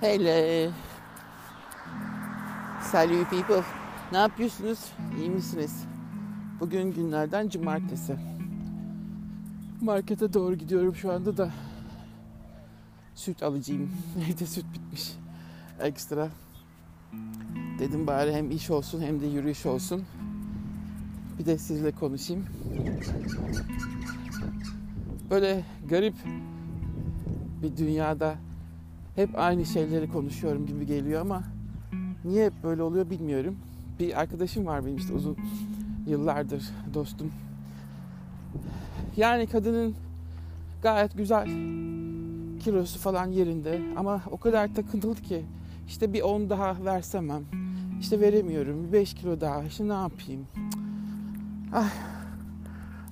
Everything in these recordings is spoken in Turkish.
Hello. Salut people. Ne yapıyorsunuz? İyi misiniz? Bugün günlerden cumartesi. Markete doğru gidiyorum şu anda da. Süt alacağım. Evde süt bitmiş. Ekstra. Dedim bari hem iş olsun hem de yürüyüş olsun. Bir de sizle konuşayım. Böyle garip bir dünyada hep aynı şeyleri konuşuyorum gibi geliyor ama niye hep böyle oluyor bilmiyorum. Bir arkadaşım var benim işte uzun yıllardır dostum. Yani kadının gayet güzel kilosu falan yerinde ama o kadar takıntılı ki işte bir 10 daha versemem işte veremiyorum 5 kilo daha işte ne yapayım ah,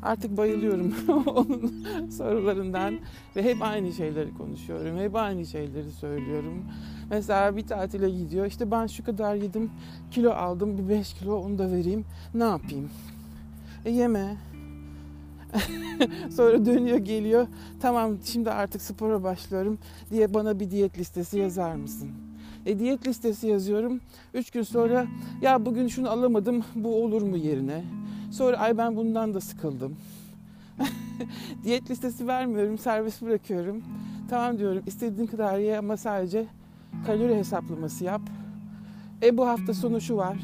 artık bayılıyorum onun sorularından ve hep aynı şeyleri konuşuyorum hep aynı şeyleri söylüyorum mesela bir tatile gidiyor işte ben şu kadar yedim kilo aldım bir 5 kilo onu da vereyim ne yapayım e yeme Sonra dönüyor geliyor. Tamam şimdi artık spora başlıyorum diye bana bir diyet listesi yazar mısın? E diyet listesi yazıyorum. Üç gün sonra ya bugün şunu alamadım bu olur mu yerine? Sonra ay ben bundan da sıkıldım. diyet listesi vermiyorum servis bırakıyorum. Tamam diyorum istediğin kadar ye ama sadece kalori hesaplaması yap. E bu hafta sonu şu var.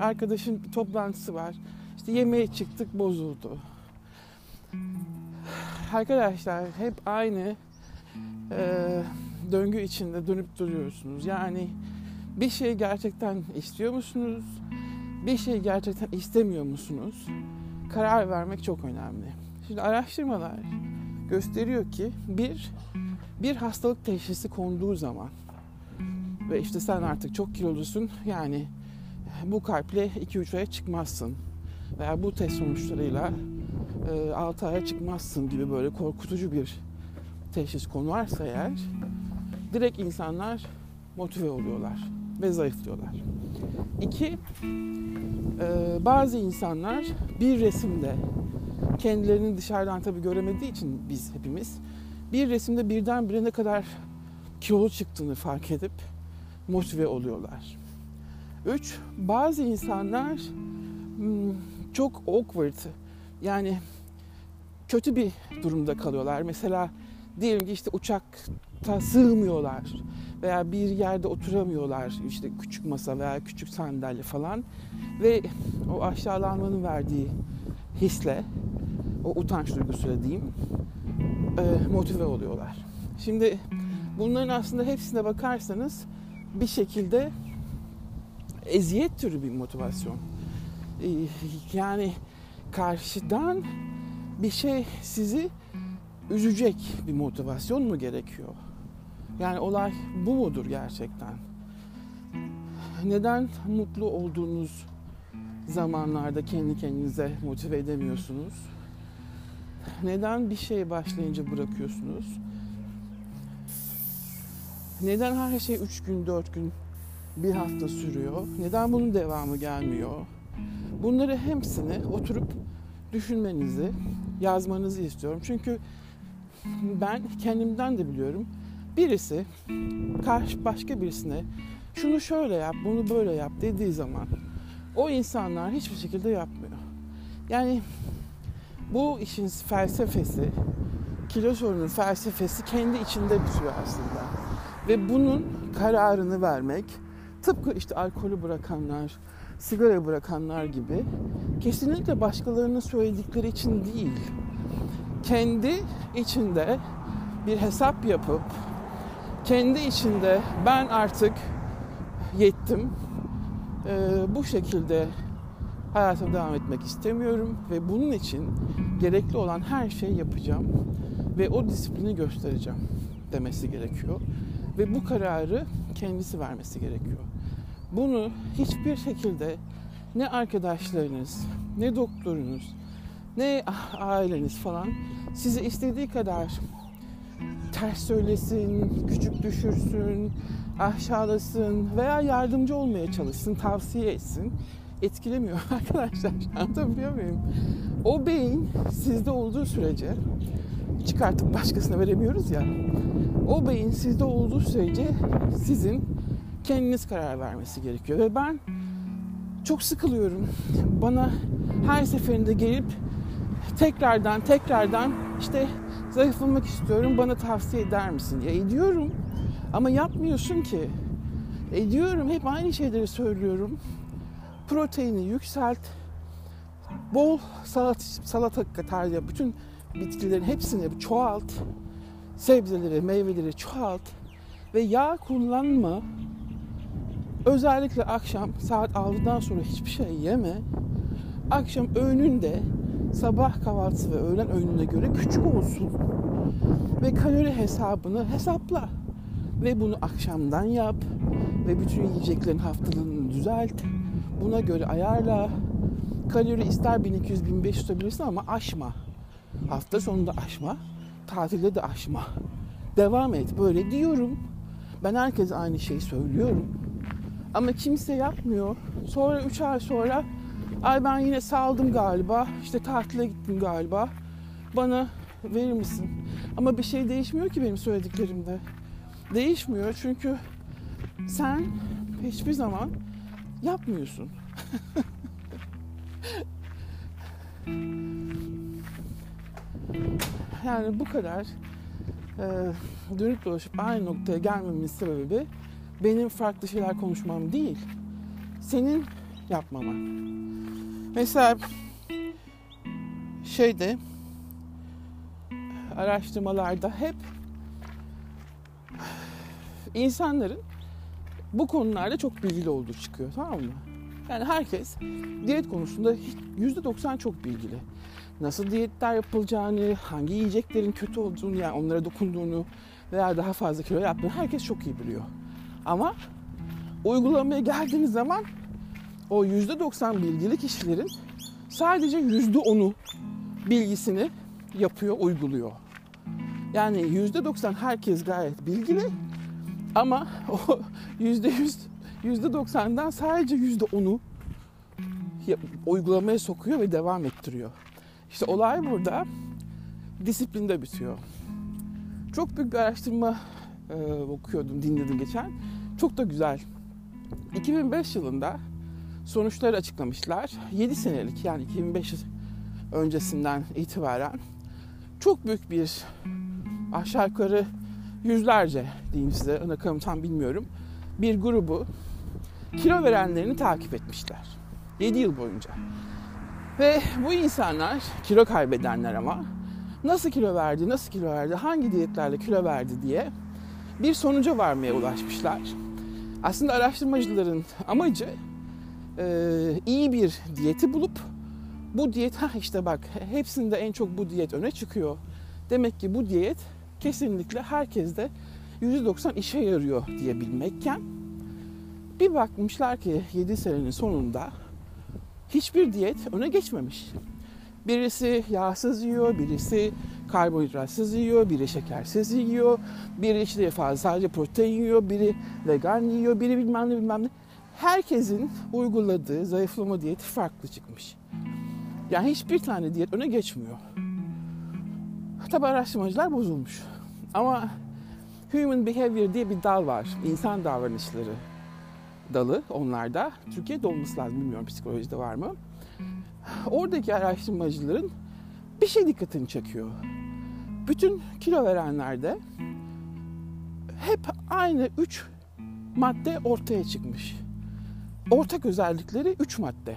Arkadaşın bir toplantısı var. İşte yemeğe çıktık bozuldu arkadaşlar hep aynı e, döngü içinde dönüp duruyorsunuz. Yani bir şey gerçekten istiyor musunuz? Bir şey gerçekten istemiyor musunuz? Karar vermek çok önemli. Şimdi araştırmalar gösteriyor ki bir bir hastalık teşhisi konduğu zaman ve işte sen artık çok kilolusun yani bu kalple 2-3 aya çıkmazsın veya bu test sonuçlarıyla e, 6 aya çıkmazsın gibi böyle korkutucu bir teşhis konu varsa eğer direkt insanlar motive oluyorlar ve zayıflıyorlar. İki, e, bazı insanlar bir resimde kendilerini dışarıdan tabii göremediği için biz hepimiz bir resimde birdenbire ne kadar kilolu çıktığını fark edip motive oluyorlar. Üç, bazı insanlar hmm, çok awkward yani kötü bir durumda kalıyorlar. Mesela diyelim ki işte uçakta sığmıyorlar veya bir yerde oturamıyorlar. işte küçük masa veya küçük sandalye falan ve o aşağılanmanın verdiği hisle o utanç duygusuyla diyeyim e, motive oluyorlar. Şimdi bunların aslında hepsine bakarsanız bir şekilde eziyet türü bir motivasyon. E, yani karşıdan bir şey sizi üzecek bir motivasyon mu gerekiyor? Yani olay bu mudur gerçekten? Neden mutlu olduğunuz zamanlarda kendi kendinize motive edemiyorsunuz? Neden bir şeye başlayınca bırakıyorsunuz? Neden her şey üç gün, dört gün, bir hafta sürüyor? Neden bunun devamı gelmiyor? Bunları hepsini oturup düşünmenizi, yazmanızı istiyorum. Çünkü ben kendimden de biliyorum. Birisi karşı başka birisine şunu şöyle yap, bunu böyle yap dediği zaman o insanlar hiçbir şekilde yapmıyor. Yani bu işin felsefesi, kilo sorunun felsefesi kendi içinde bitiyor aslında. Ve bunun kararını vermek tıpkı işte alkolü bırakanlar, sigara bırakanlar gibi kesinlikle başkalarının söyledikleri için değil. Kendi içinde bir hesap yapıp kendi içinde ben artık yettim. Ee, bu şekilde hayatıma devam etmek istemiyorum ve bunun için gerekli olan her şeyi yapacağım ve o disiplini göstereceğim demesi gerekiyor ve bu kararı kendisi vermesi gerekiyor. Bunu hiçbir şekilde ne arkadaşlarınız, ne doktorunuz, ne aileniz falan sizi istediği kadar ters söylesin, küçük düşürsün, aşağılasın veya yardımcı olmaya çalışsın, tavsiye etsin. Etkilemiyor arkadaşlar. Anlatabiliyor muyum? O beyin sizde olduğu sürece çıkartıp başkasına veremiyoruz ya. o beyin sizde olduğu sürece sizin kendiniz karar vermesi gerekiyor. Ve ben çok sıkılıyorum. Bana her seferinde gelip tekrardan tekrardan işte zayıflamak istiyorum bana tavsiye eder misin? Ya ediyorum ama yapmıyorsun ki. Ediyorum hep aynı şeyleri söylüyorum. Proteini yükselt. Bol salat, salata tarzı bütün bitkilerin hepsini çoğalt. Sebzeleri, meyveleri çoğalt. Ve yağ kullanma. Özellikle akşam saat 6'dan sonra hiçbir şey yeme. Akşam öğününde sabah kahvaltısı ve öğlen öğününe göre küçük olsun. Ve kalori hesabını hesapla. Ve bunu akşamdan yap. Ve bütün yiyeceklerin haftalığını düzelt. Buna göre ayarla. Kalori ister 1200-1500 tutabilirsin ama aşma. Hafta sonunda aşma. Tatilde de aşma. Devam et. Böyle diyorum. Ben herkese aynı şeyi söylüyorum. Ama kimse yapmıyor. Sonra 3 ay sonra ay ben yine saldım galiba. İşte tatile gittim galiba. Bana verir misin? Ama bir şey değişmiyor ki benim söylediklerimde. Değişmiyor çünkü sen hiçbir zaman yapmıyorsun. yani bu kadar e, dönüp dolaşıp aynı noktaya gelmemin sebebi benim farklı şeyler konuşmam değil. Senin yapmaman. Mesela şeyde araştırmalarda hep insanların bu konularda çok bilgili olduğu çıkıyor tamam mı? Yani herkes diyet konusunda %90 çok bilgili. Nasıl diyetler yapılacağını, hangi yiyeceklerin kötü olduğunu yani onlara dokunduğunu veya daha fazla kilo yaptığını herkes çok iyi biliyor. Ama uygulamaya geldiğiniz zaman o %90 bilgili kişilerin sadece %10'u bilgisini yapıyor, uyguluyor. Yani %90 herkes gayet bilgili ama o %100 %90'dan sadece %10'u uygulamaya sokuyor ve devam ettiriyor. İşte olay burada disiplinde bitiyor. Çok büyük bir araştırma e, okuyordum, dinledim geçen. Çok da güzel. 2005 yılında sonuçları açıklamışlar. 7 senelik yani 2005 öncesinden itibaren çok büyük bir aşağı yukarı yüzlerce diyeyim size rakamı tam bilmiyorum bir grubu kilo verenlerini takip etmişler. 7 yıl boyunca. Ve bu insanlar kilo kaybedenler ama nasıl kilo verdi, nasıl kilo verdi, hangi diyetlerle kilo verdi diye bir sonuca varmaya ulaşmışlar. Aslında araştırmacıların amacı e, iyi bir diyeti bulup bu diyet ha işte bak hepsinde en çok bu diyet öne çıkıyor. Demek ki bu diyet kesinlikle herkeste %90 işe yarıyor diyebilmekken bir bakmışlar ki 7 senenin sonunda hiçbir diyet öne geçmemiş. Birisi yağsız yiyor, birisi karbonhidratsız yiyor, biri şekersiz yiyor, biri işte fazla sadece protein yiyor, biri vegan yiyor, biri bilmem ne bilmem ne. Herkesin uyguladığı zayıflama diyeti farklı çıkmış. Yani hiçbir tane diyet öne geçmiyor. Tabi araştırmacılar bozulmuş. Ama Human Behavior diye bir dal var. İnsan davranışları dalı onlarda. Türkiye'de olması lazım bilmiyorum psikolojide var mı. Oradaki araştırmacıların bir şey dikkatini çekiyor. Bütün kilo verenlerde hep aynı üç madde ortaya çıkmış. Ortak özellikleri üç madde.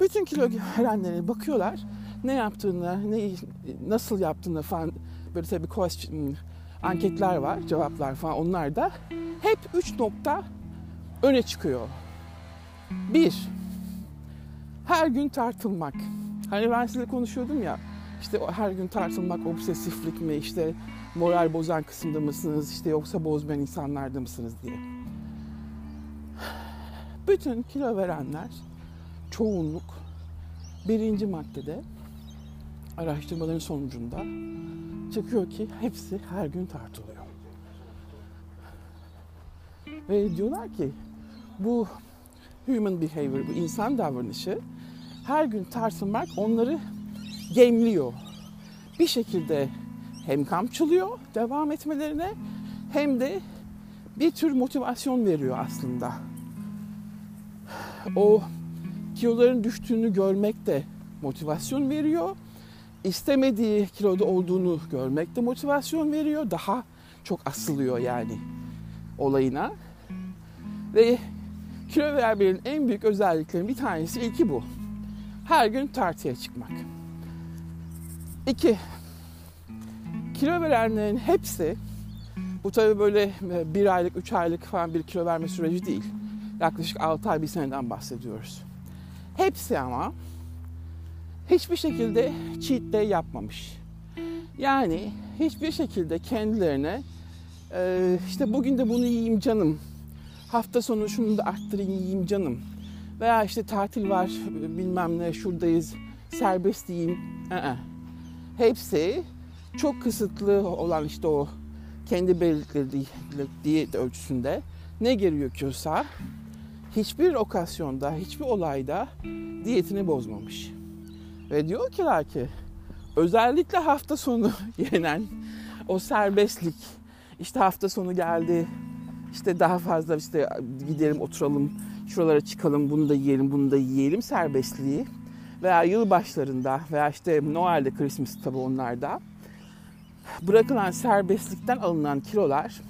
Bütün kilo verenlere bakıyorlar ne yaptığını, ne nasıl yaptığını falan böyle tabii question, anketler var, cevaplar falan onlar da hep üç nokta öne çıkıyor. Bir, her gün tartılmak. Hani ben size konuşuyordum ya, işte her gün tartılmak obsesiflik mi, işte moral bozan kısımda mısınız, işte yoksa bozmayan insanlarda mısınız diye. Bütün kilo verenler, çoğunluk birinci maddede araştırmaların sonucunda çıkıyor ki hepsi her gün tartılıyor. Ve diyorlar ki bu human behavior, bu insan davranışı her gün tartılmak onları gemliyor. Bir şekilde hem kamçılıyor devam etmelerine hem de bir tür motivasyon veriyor aslında. O kiloların düştüğünü görmek de motivasyon veriyor. İstemediği kiloda olduğunu görmek de motivasyon veriyor. Daha çok asılıyor yani olayına. Ve kilo vermenin en büyük özelliklerinin bir tanesi ilki bu. Her gün tartıya çıkmak. İki, kilo verenlerin hepsi bu tabi böyle e, bir aylık, üç aylık falan bir kilo verme süreci değil. Yaklaşık altı ay, bir seneden bahsediyoruz. Hepsi ama hiçbir şekilde cheat day yapmamış. Yani hiçbir şekilde kendilerine e, işte bugün de bunu yiyeyim canım, hafta sonu şunu da arttırayım yiyeyim canım veya işte tatil var bilmem ne şuradayız serbest diyeyim. Ee, hepsi çok kısıtlı olan işte o kendi diyet ölçüsünde ne gerekiyorsa hiçbir okasyonda, hiçbir olayda diyetini bozmamış. Ve diyor ki özellikle hafta sonu yenen o serbestlik, işte hafta sonu geldi, işte daha fazla işte gidelim oturalım, şuralara çıkalım, bunu da yiyelim, bunu da yiyelim serbestliği veya yıl başlarında veya işte Noel'de, Christmas tabi onlarda bırakılan serbestlikten alınan kilolar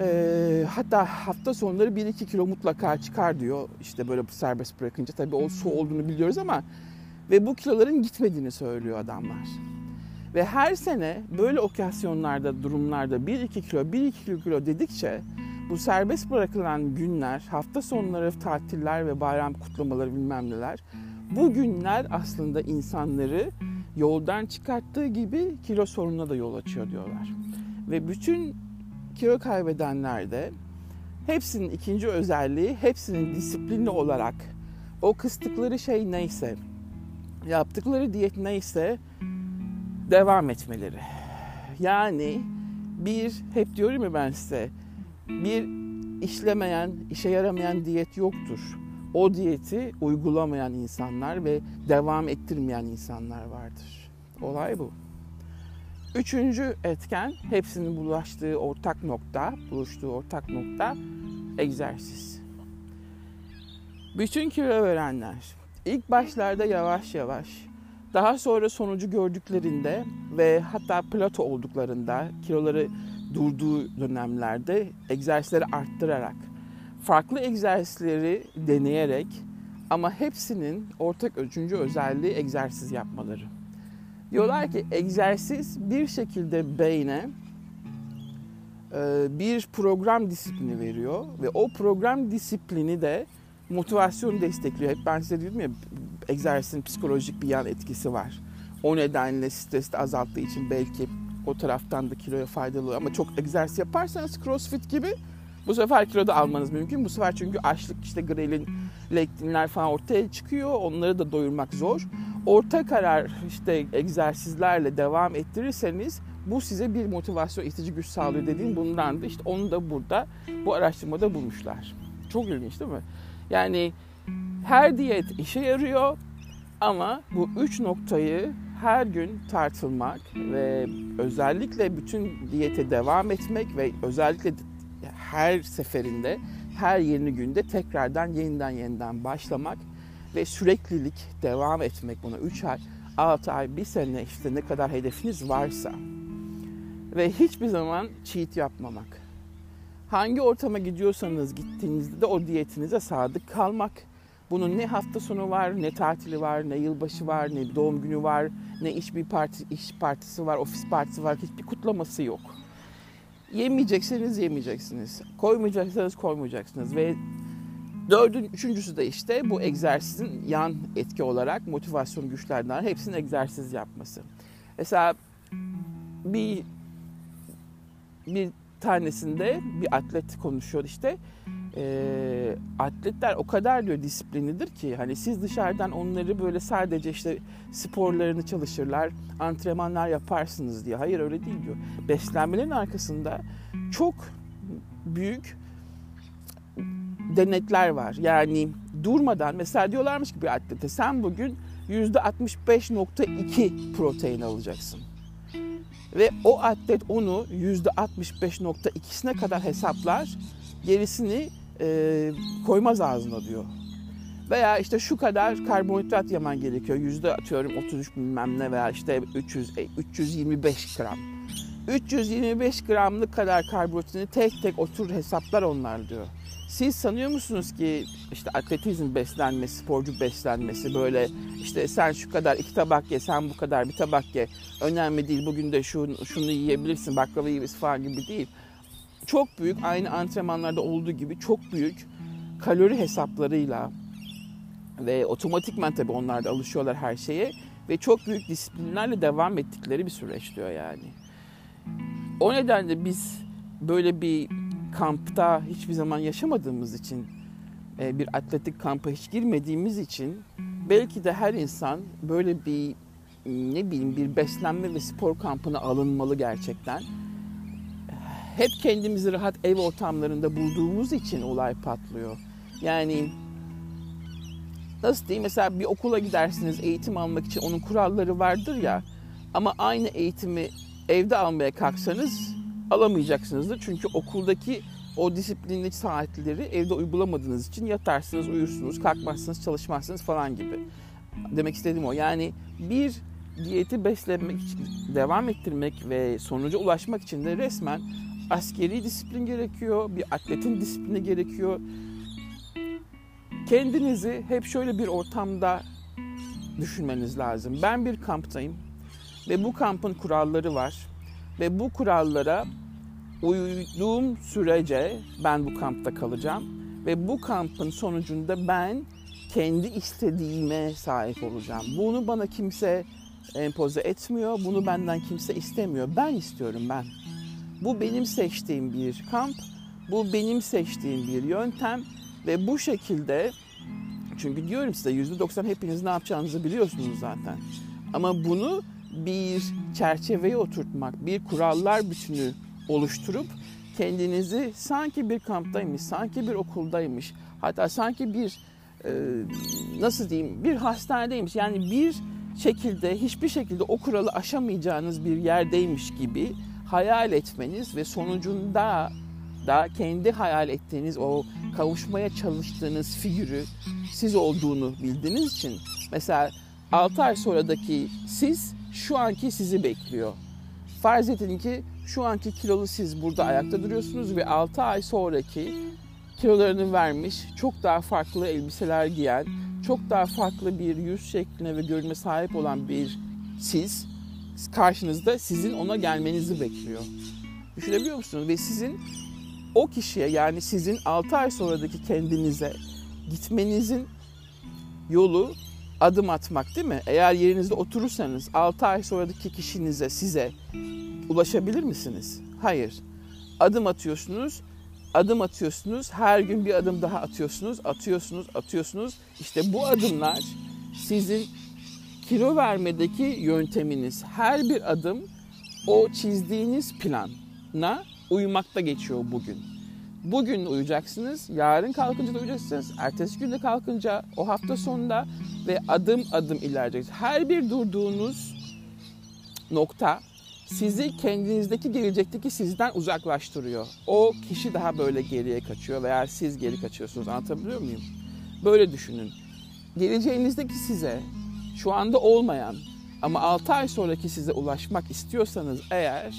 e, hatta hafta sonları 1-2 kilo mutlaka çıkar diyor işte böyle serbest bırakınca tabii o su olduğunu biliyoruz ama ve bu kiloların gitmediğini söylüyor adamlar. Ve her sene böyle okasyonlarda, durumlarda 1-2 kilo, 1-2 kilo dedikçe bu serbest bırakılan günler, hafta sonları, tatiller ve bayram kutlamaları bilmem neler bu günler aslında insanları yoldan çıkarttığı gibi kilo sorununa da yol açıyor diyorlar. Ve bütün kilo kaybedenler de hepsinin ikinci özelliği hepsinin disiplinli olarak o kıstıkları şey neyse, yaptıkları diyet neyse devam etmeleri. Yani bir, hep diyorum ya ben size, bir işlemeyen, işe yaramayan diyet yoktur o diyeti uygulamayan insanlar ve devam ettirmeyen insanlar vardır. Olay bu. Üçüncü etken hepsinin bulaştığı ortak nokta, buluştuğu ortak nokta egzersiz. Bütün kilo verenler ilk başlarda yavaş yavaş, daha sonra sonucu gördüklerinde ve hatta plato olduklarında kiloları durduğu dönemlerde egzersizleri arttırarak farklı egzersizleri deneyerek ama hepsinin ortak üçüncü özelliği egzersiz yapmaları. Diyorlar ki egzersiz bir şekilde beyne e, bir program disiplini veriyor ve o program disiplini de motivasyon destekliyor. Hep ben size dedim ya egzersizin psikolojik bir yan etkisi var. O nedenle stresi de azalttığı için belki o taraftan da kiloya faydalı ama çok egzersiz yaparsanız crossfit gibi bu sefer kilo da almanız mümkün. Bu sefer çünkü açlık işte grelin, lektinler falan ortaya çıkıyor. Onları da doyurmak zor. Orta karar işte egzersizlerle devam ettirirseniz bu size bir motivasyon itici güç sağlıyor dediğim bundan da işte onu da burada bu araştırmada bulmuşlar. Çok ilginç değil mi? Yani her diyet işe yarıyor ama bu üç noktayı her gün tartılmak ve özellikle bütün diyete devam etmek ve özellikle her seferinde, her yeni günde tekrardan yeniden yeniden başlamak ve süreklilik devam etmek buna 3 ay, 6 ay, 1 sene işte ne kadar hedefiniz varsa ve hiçbir zaman cheat yapmamak. Hangi ortama gidiyorsanız gittiğinizde de o diyetinize sadık kalmak. Bunun ne hafta sonu var, ne tatili var, ne yılbaşı var, ne doğum günü var, ne iş bir parti, iş partisi var, ofis partisi var. Hiçbir kutlaması yok. Yemeyecekseniz yemeyeceksiniz. Koymayacaksanız koymayacaksınız. Ve dördün, üçüncüsü de işte bu egzersizin yan etki olarak motivasyon güçlerden hepsinin egzersiz yapması. Mesela bir bir tanesinde bir atlet konuşuyor işte e, atletler o kadar diyor disiplinlidir ki hani siz dışarıdan onları böyle sadece işte sporlarını çalışırlar, antrenmanlar yaparsınız diye. Hayır öyle değil diyor. Beslenmenin arkasında çok büyük denetler var. Yani durmadan mesela diyorlarmış ki bir atlete sen bugün %65.2 protein alacaksın. Ve o atlet onu %65.2'sine kadar hesaplar. Gerisini e, koymaz ağzına diyor. Veya işte şu kadar karbonhidrat yemen gerekiyor. Yüzde atıyorum 33 bilmem ne veya işte 300, 325 gram. 325 gramlık kadar karbonhidratını tek tek otur hesaplar onlar diyor. Siz sanıyor musunuz ki işte atletizm beslenmesi, sporcu beslenmesi böyle işte sen şu kadar iki tabak ye, sen bu kadar bir tabak ye. Önemli değil bugün de şunu, şunu yiyebilirsin, baklava yiyebilirsin falan gibi değil. Çok büyük aynı antrenmanlarda olduğu gibi çok büyük kalori hesaplarıyla ve otomatikman tabii onlar da alışıyorlar her şeye ve çok büyük disiplinlerle devam ettikleri bir süreç diyor yani. O nedenle biz böyle bir kampta hiçbir zaman yaşamadığımız için, e, bir atletik kampa hiç girmediğimiz için belki de her insan böyle bir ne bileyim bir beslenme ve spor kampına alınmalı gerçekten. Hep kendimizi rahat ev ortamlarında bulduğumuz için olay patlıyor. Yani nasıl diyeyim mesela bir okula gidersiniz eğitim almak için onun kuralları vardır ya ama aynı eğitimi evde almaya kalksanız alamayacaksınızdır. Çünkü okuldaki o disiplinli saatleri evde uygulamadığınız için yatarsınız, uyursunuz, kalkmazsınız, çalışmazsınız falan gibi. Demek istediğim o. Yani bir diyeti beslemek, devam ettirmek ve sonuca ulaşmak için de resmen askeri disiplin gerekiyor, bir atletin disiplini gerekiyor. Kendinizi hep şöyle bir ortamda düşünmeniz lazım. Ben bir kamptayım ve bu kampın kuralları var ve bu kurallara uyduğum sürece ben bu kampta kalacağım ve bu kampın sonucunda ben kendi istediğime sahip olacağım. Bunu bana kimse empoze etmiyor, bunu benden kimse istemiyor. Ben istiyorum ben. Bu benim seçtiğim bir kamp, bu benim seçtiğim bir yöntem ve bu şekilde çünkü diyorum size %90 hepiniz ne yapacağınızı biliyorsunuz zaten. Ama bunu bir çerçeveye oturtmak, bir kurallar bütünü oluşturup kendinizi sanki bir kamptaymış, sanki bir okuldaymış, hatta sanki bir e, nasıl diyeyim bir hastanedeymiş. Yani bir şekilde hiçbir şekilde o kuralı aşamayacağınız bir yerdeymiş gibi hayal etmeniz ve sonucunda da kendi hayal ettiğiniz o kavuşmaya çalıştığınız figürü siz olduğunu bildiğiniz için mesela 6 ay sonradaki siz şu anki sizi bekliyor. Farz edin ki şu anki kilolu siz burada ayakta duruyorsunuz ve 6 ay sonraki kilolarını vermiş, çok daha farklı elbiseler giyen, çok daha farklı bir yüz şekline ve görünme sahip olan bir siz karşınızda sizin ona gelmenizi bekliyor. Düşünebiliyor musunuz? Ve sizin o kişiye yani sizin 6 ay sonradaki kendinize gitmenizin yolu adım atmak değil mi? Eğer yerinizde oturursanız 6 ay sonraki kişinize size ulaşabilir misiniz? Hayır. Adım atıyorsunuz, adım atıyorsunuz, her gün bir adım daha atıyorsunuz, atıyorsunuz, atıyorsunuz. İşte bu adımlar sizin kilo vermedeki yönteminiz. Her bir adım o çizdiğiniz plana uymakta geçiyor bugün. Bugün uyuyacaksınız, yarın kalkınca da uyuyacaksınız, ertesi günde kalkınca, o hafta sonunda ve adım adım ilerleyeceksiniz. Her bir durduğunuz nokta sizi kendinizdeki gelecekteki sizden uzaklaştırıyor. O kişi daha böyle geriye kaçıyor veya siz geri kaçıyorsunuz. Anlatabiliyor muyum? Böyle düşünün. Geleceğinizdeki size şu anda olmayan ama 6 ay sonraki size ulaşmak istiyorsanız eğer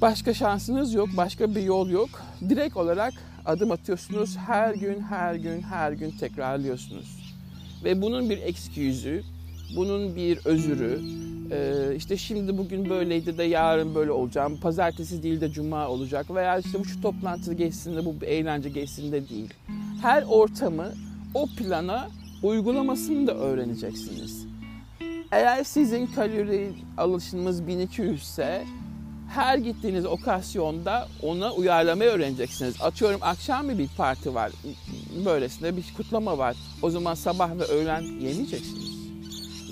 başka şansınız yok, başka bir yol yok. Direkt olarak adım atıyorsunuz. Her gün, her gün, her gün tekrarlıyorsunuz. Ve bunun bir excuse, bunun bir özürü, ee, işte şimdi bugün böyleydi de yarın böyle olacağım, pazartesi değil de cuma olacak veya işte bu şu toplantı geçsin de bu eğlence geçsin de değil. Her ortamı o plana uygulamasını da öğreneceksiniz. Eğer sizin kalori alışınız 1200 ise her gittiğiniz okasyonda ona uyarlamayı öğreneceksiniz. Atıyorum akşam bir parti var, böylesine bir kutlama var. O zaman sabah ve öğlen yemeyeceksiniz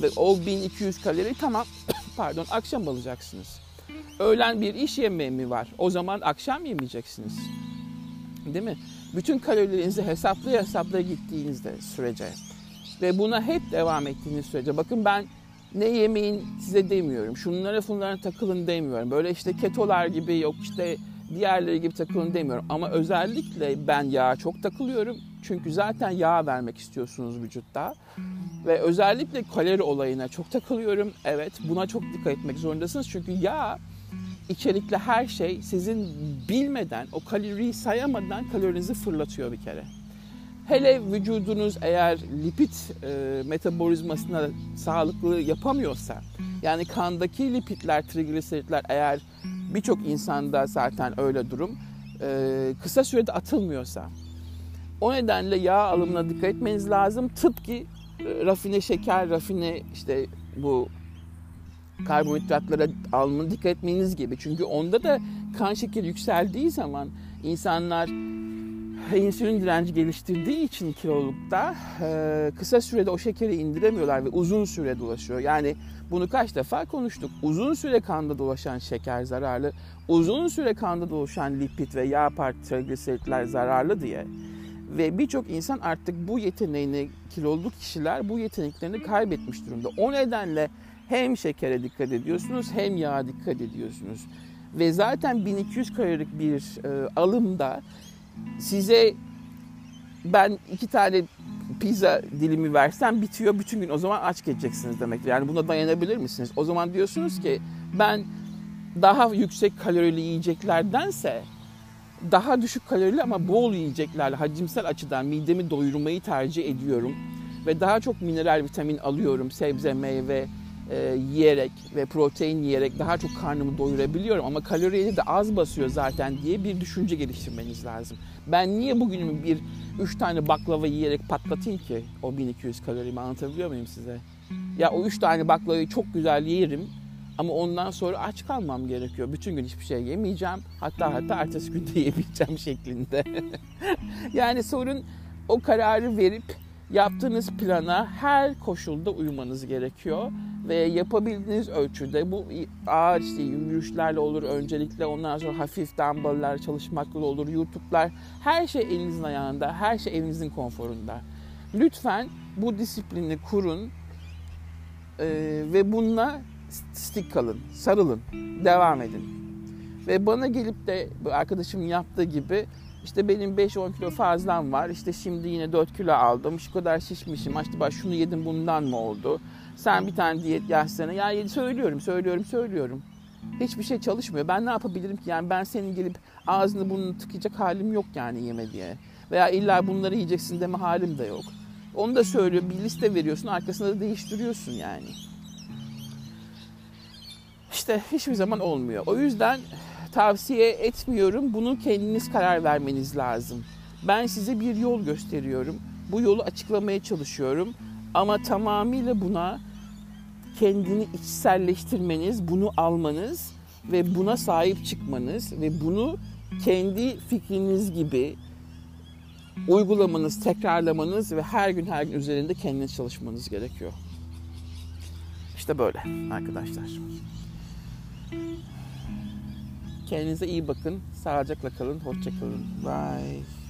ve o 1200 kalori tamam pardon akşam alacaksınız. Öğlen bir iş yemeği mi var? O zaman akşam yemeyeceksiniz. Değil mi? Bütün kalorilerinizi hesaplaya hesaplaya gittiğinizde sürece ve buna hep devam ettiğiniz sürece bakın ben ne yemeyin size demiyorum. Şunlara funlara takılın demiyorum. Böyle işte ketolar gibi yok işte diğerleri gibi takılın demiyorum. Ama özellikle ben yağa çok takılıyorum. Çünkü zaten yağ vermek istiyorsunuz vücutta. Ve özellikle kalori olayına çok takılıyorum. Evet buna çok dikkat etmek zorundasınız. Çünkü yağ içerikli her şey sizin bilmeden, o kaloriyi sayamadan kalorinizi fırlatıyor bir kere. Hele vücudunuz eğer lipid e, metabolizmasına sağlıklı yapamıyorsa, yani kandaki lipidler, trigliseritler eğer birçok insanda zaten öyle durum, e, kısa sürede atılmıyorsa, o nedenle yağ alımına dikkat etmeniz lazım. Tıpkı e, rafine şeker, rafine işte bu karbonhidratlara alımına dikkat etmeniz gibi. Çünkü onda da kan şekeri yükseldiği zaman insanlar insülin direnci geliştirdiği için kilolukta e, kısa sürede o şekeri indiremiyorlar ve uzun süre dolaşıyor. Yani bunu kaç defa konuştuk. Uzun süre kanda dolaşan şeker zararlı, uzun süre kanda dolaşan lipid ve yağ trigliseritler zararlı diye. Ve birçok insan artık bu yeteneğini, kiloluk kişiler bu yeteneklerini kaybetmiş durumda. O nedenle hem şekere dikkat ediyorsunuz hem yağa dikkat ediyorsunuz. Ve zaten 1200 kalorilik bir e, alımda size ben iki tane pizza dilimi versem bitiyor bütün gün o zaman aç geçeceksiniz demektir. Yani buna dayanabilir misiniz? O zaman diyorsunuz ki ben daha yüksek kalorili yiyeceklerdense daha düşük kalorili ama bol yiyeceklerle hacimsel açıdan midemi doyurmayı tercih ediyorum. Ve daha çok mineral vitamin alıyorum sebze, meyve, e, yiyerek ve protein yiyerek daha çok karnımı doyurabiliyorum ama kaloriyi de az basıyor zaten diye bir düşünce geliştirmeniz lazım. Ben niye bugünümü bir 3 tane baklava yiyerek patlatayım ki o 1200 kalorimi anlatabiliyor muyum size? Ya o 3 tane baklavayı çok güzel yerim ama ondan sonra aç kalmam gerekiyor. Bütün gün hiçbir şey yemeyeceğim. Hatta hatta ertesi gün de yemeyeceğim şeklinde. yani sorun o kararı verip yaptığınız plana her koşulda uymanız gerekiyor ve yapabildiğiniz ölçüde bu ağır işte yürüyüşlerle olur öncelikle ondan sonra hafif dumbbell'lar çalışmakla olur YouTube'lar her şey elinizin ayağında her şey evinizin konforunda. Lütfen bu disiplini kurun e, ve bununla stick kalın, sarılın, devam edin. Ve bana gelip de arkadaşım yaptığı gibi işte benim 5-10 kilo fazlam var. İşte şimdi yine 4 kilo aldım. Şu kadar şişmişim. İşte bak şunu yedim bundan mı oldu? Sen bir tane diyet yazsana. Ya söylüyorum, söylüyorum, söylüyorum. Hiçbir şey çalışmıyor. Ben ne yapabilirim ki? Yani ben senin gelip ağzını burnunu tıkayacak halim yok yani yeme diye. Veya illa bunları yiyeceksin deme halim de yok. Onu da söylüyor. Bir liste veriyorsun. Arkasında da değiştiriyorsun yani. İşte hiçbir zaman olmuyor. O yüzden tavsiye etmiyorum. Bunu kendiniz karar vermeniz lazım. Ben size bir yol gösteriyorum. Bu yolu açıklamaya çalışıyorum. Ama tamamıyla buna kendini içselleştirmeniz, bunu almanız ve buna sahip çıkmanız ve bunu kendi fikriniz gibi uygulamanız, tekrarlamanız ve her gün her gün üzerinde kendiniz çalışmanız gerekiyor. İşte böyle arkadaşlar. Kendinize iyi bakın. Sağlıcakla kalın. Hoşça kalın. Bye.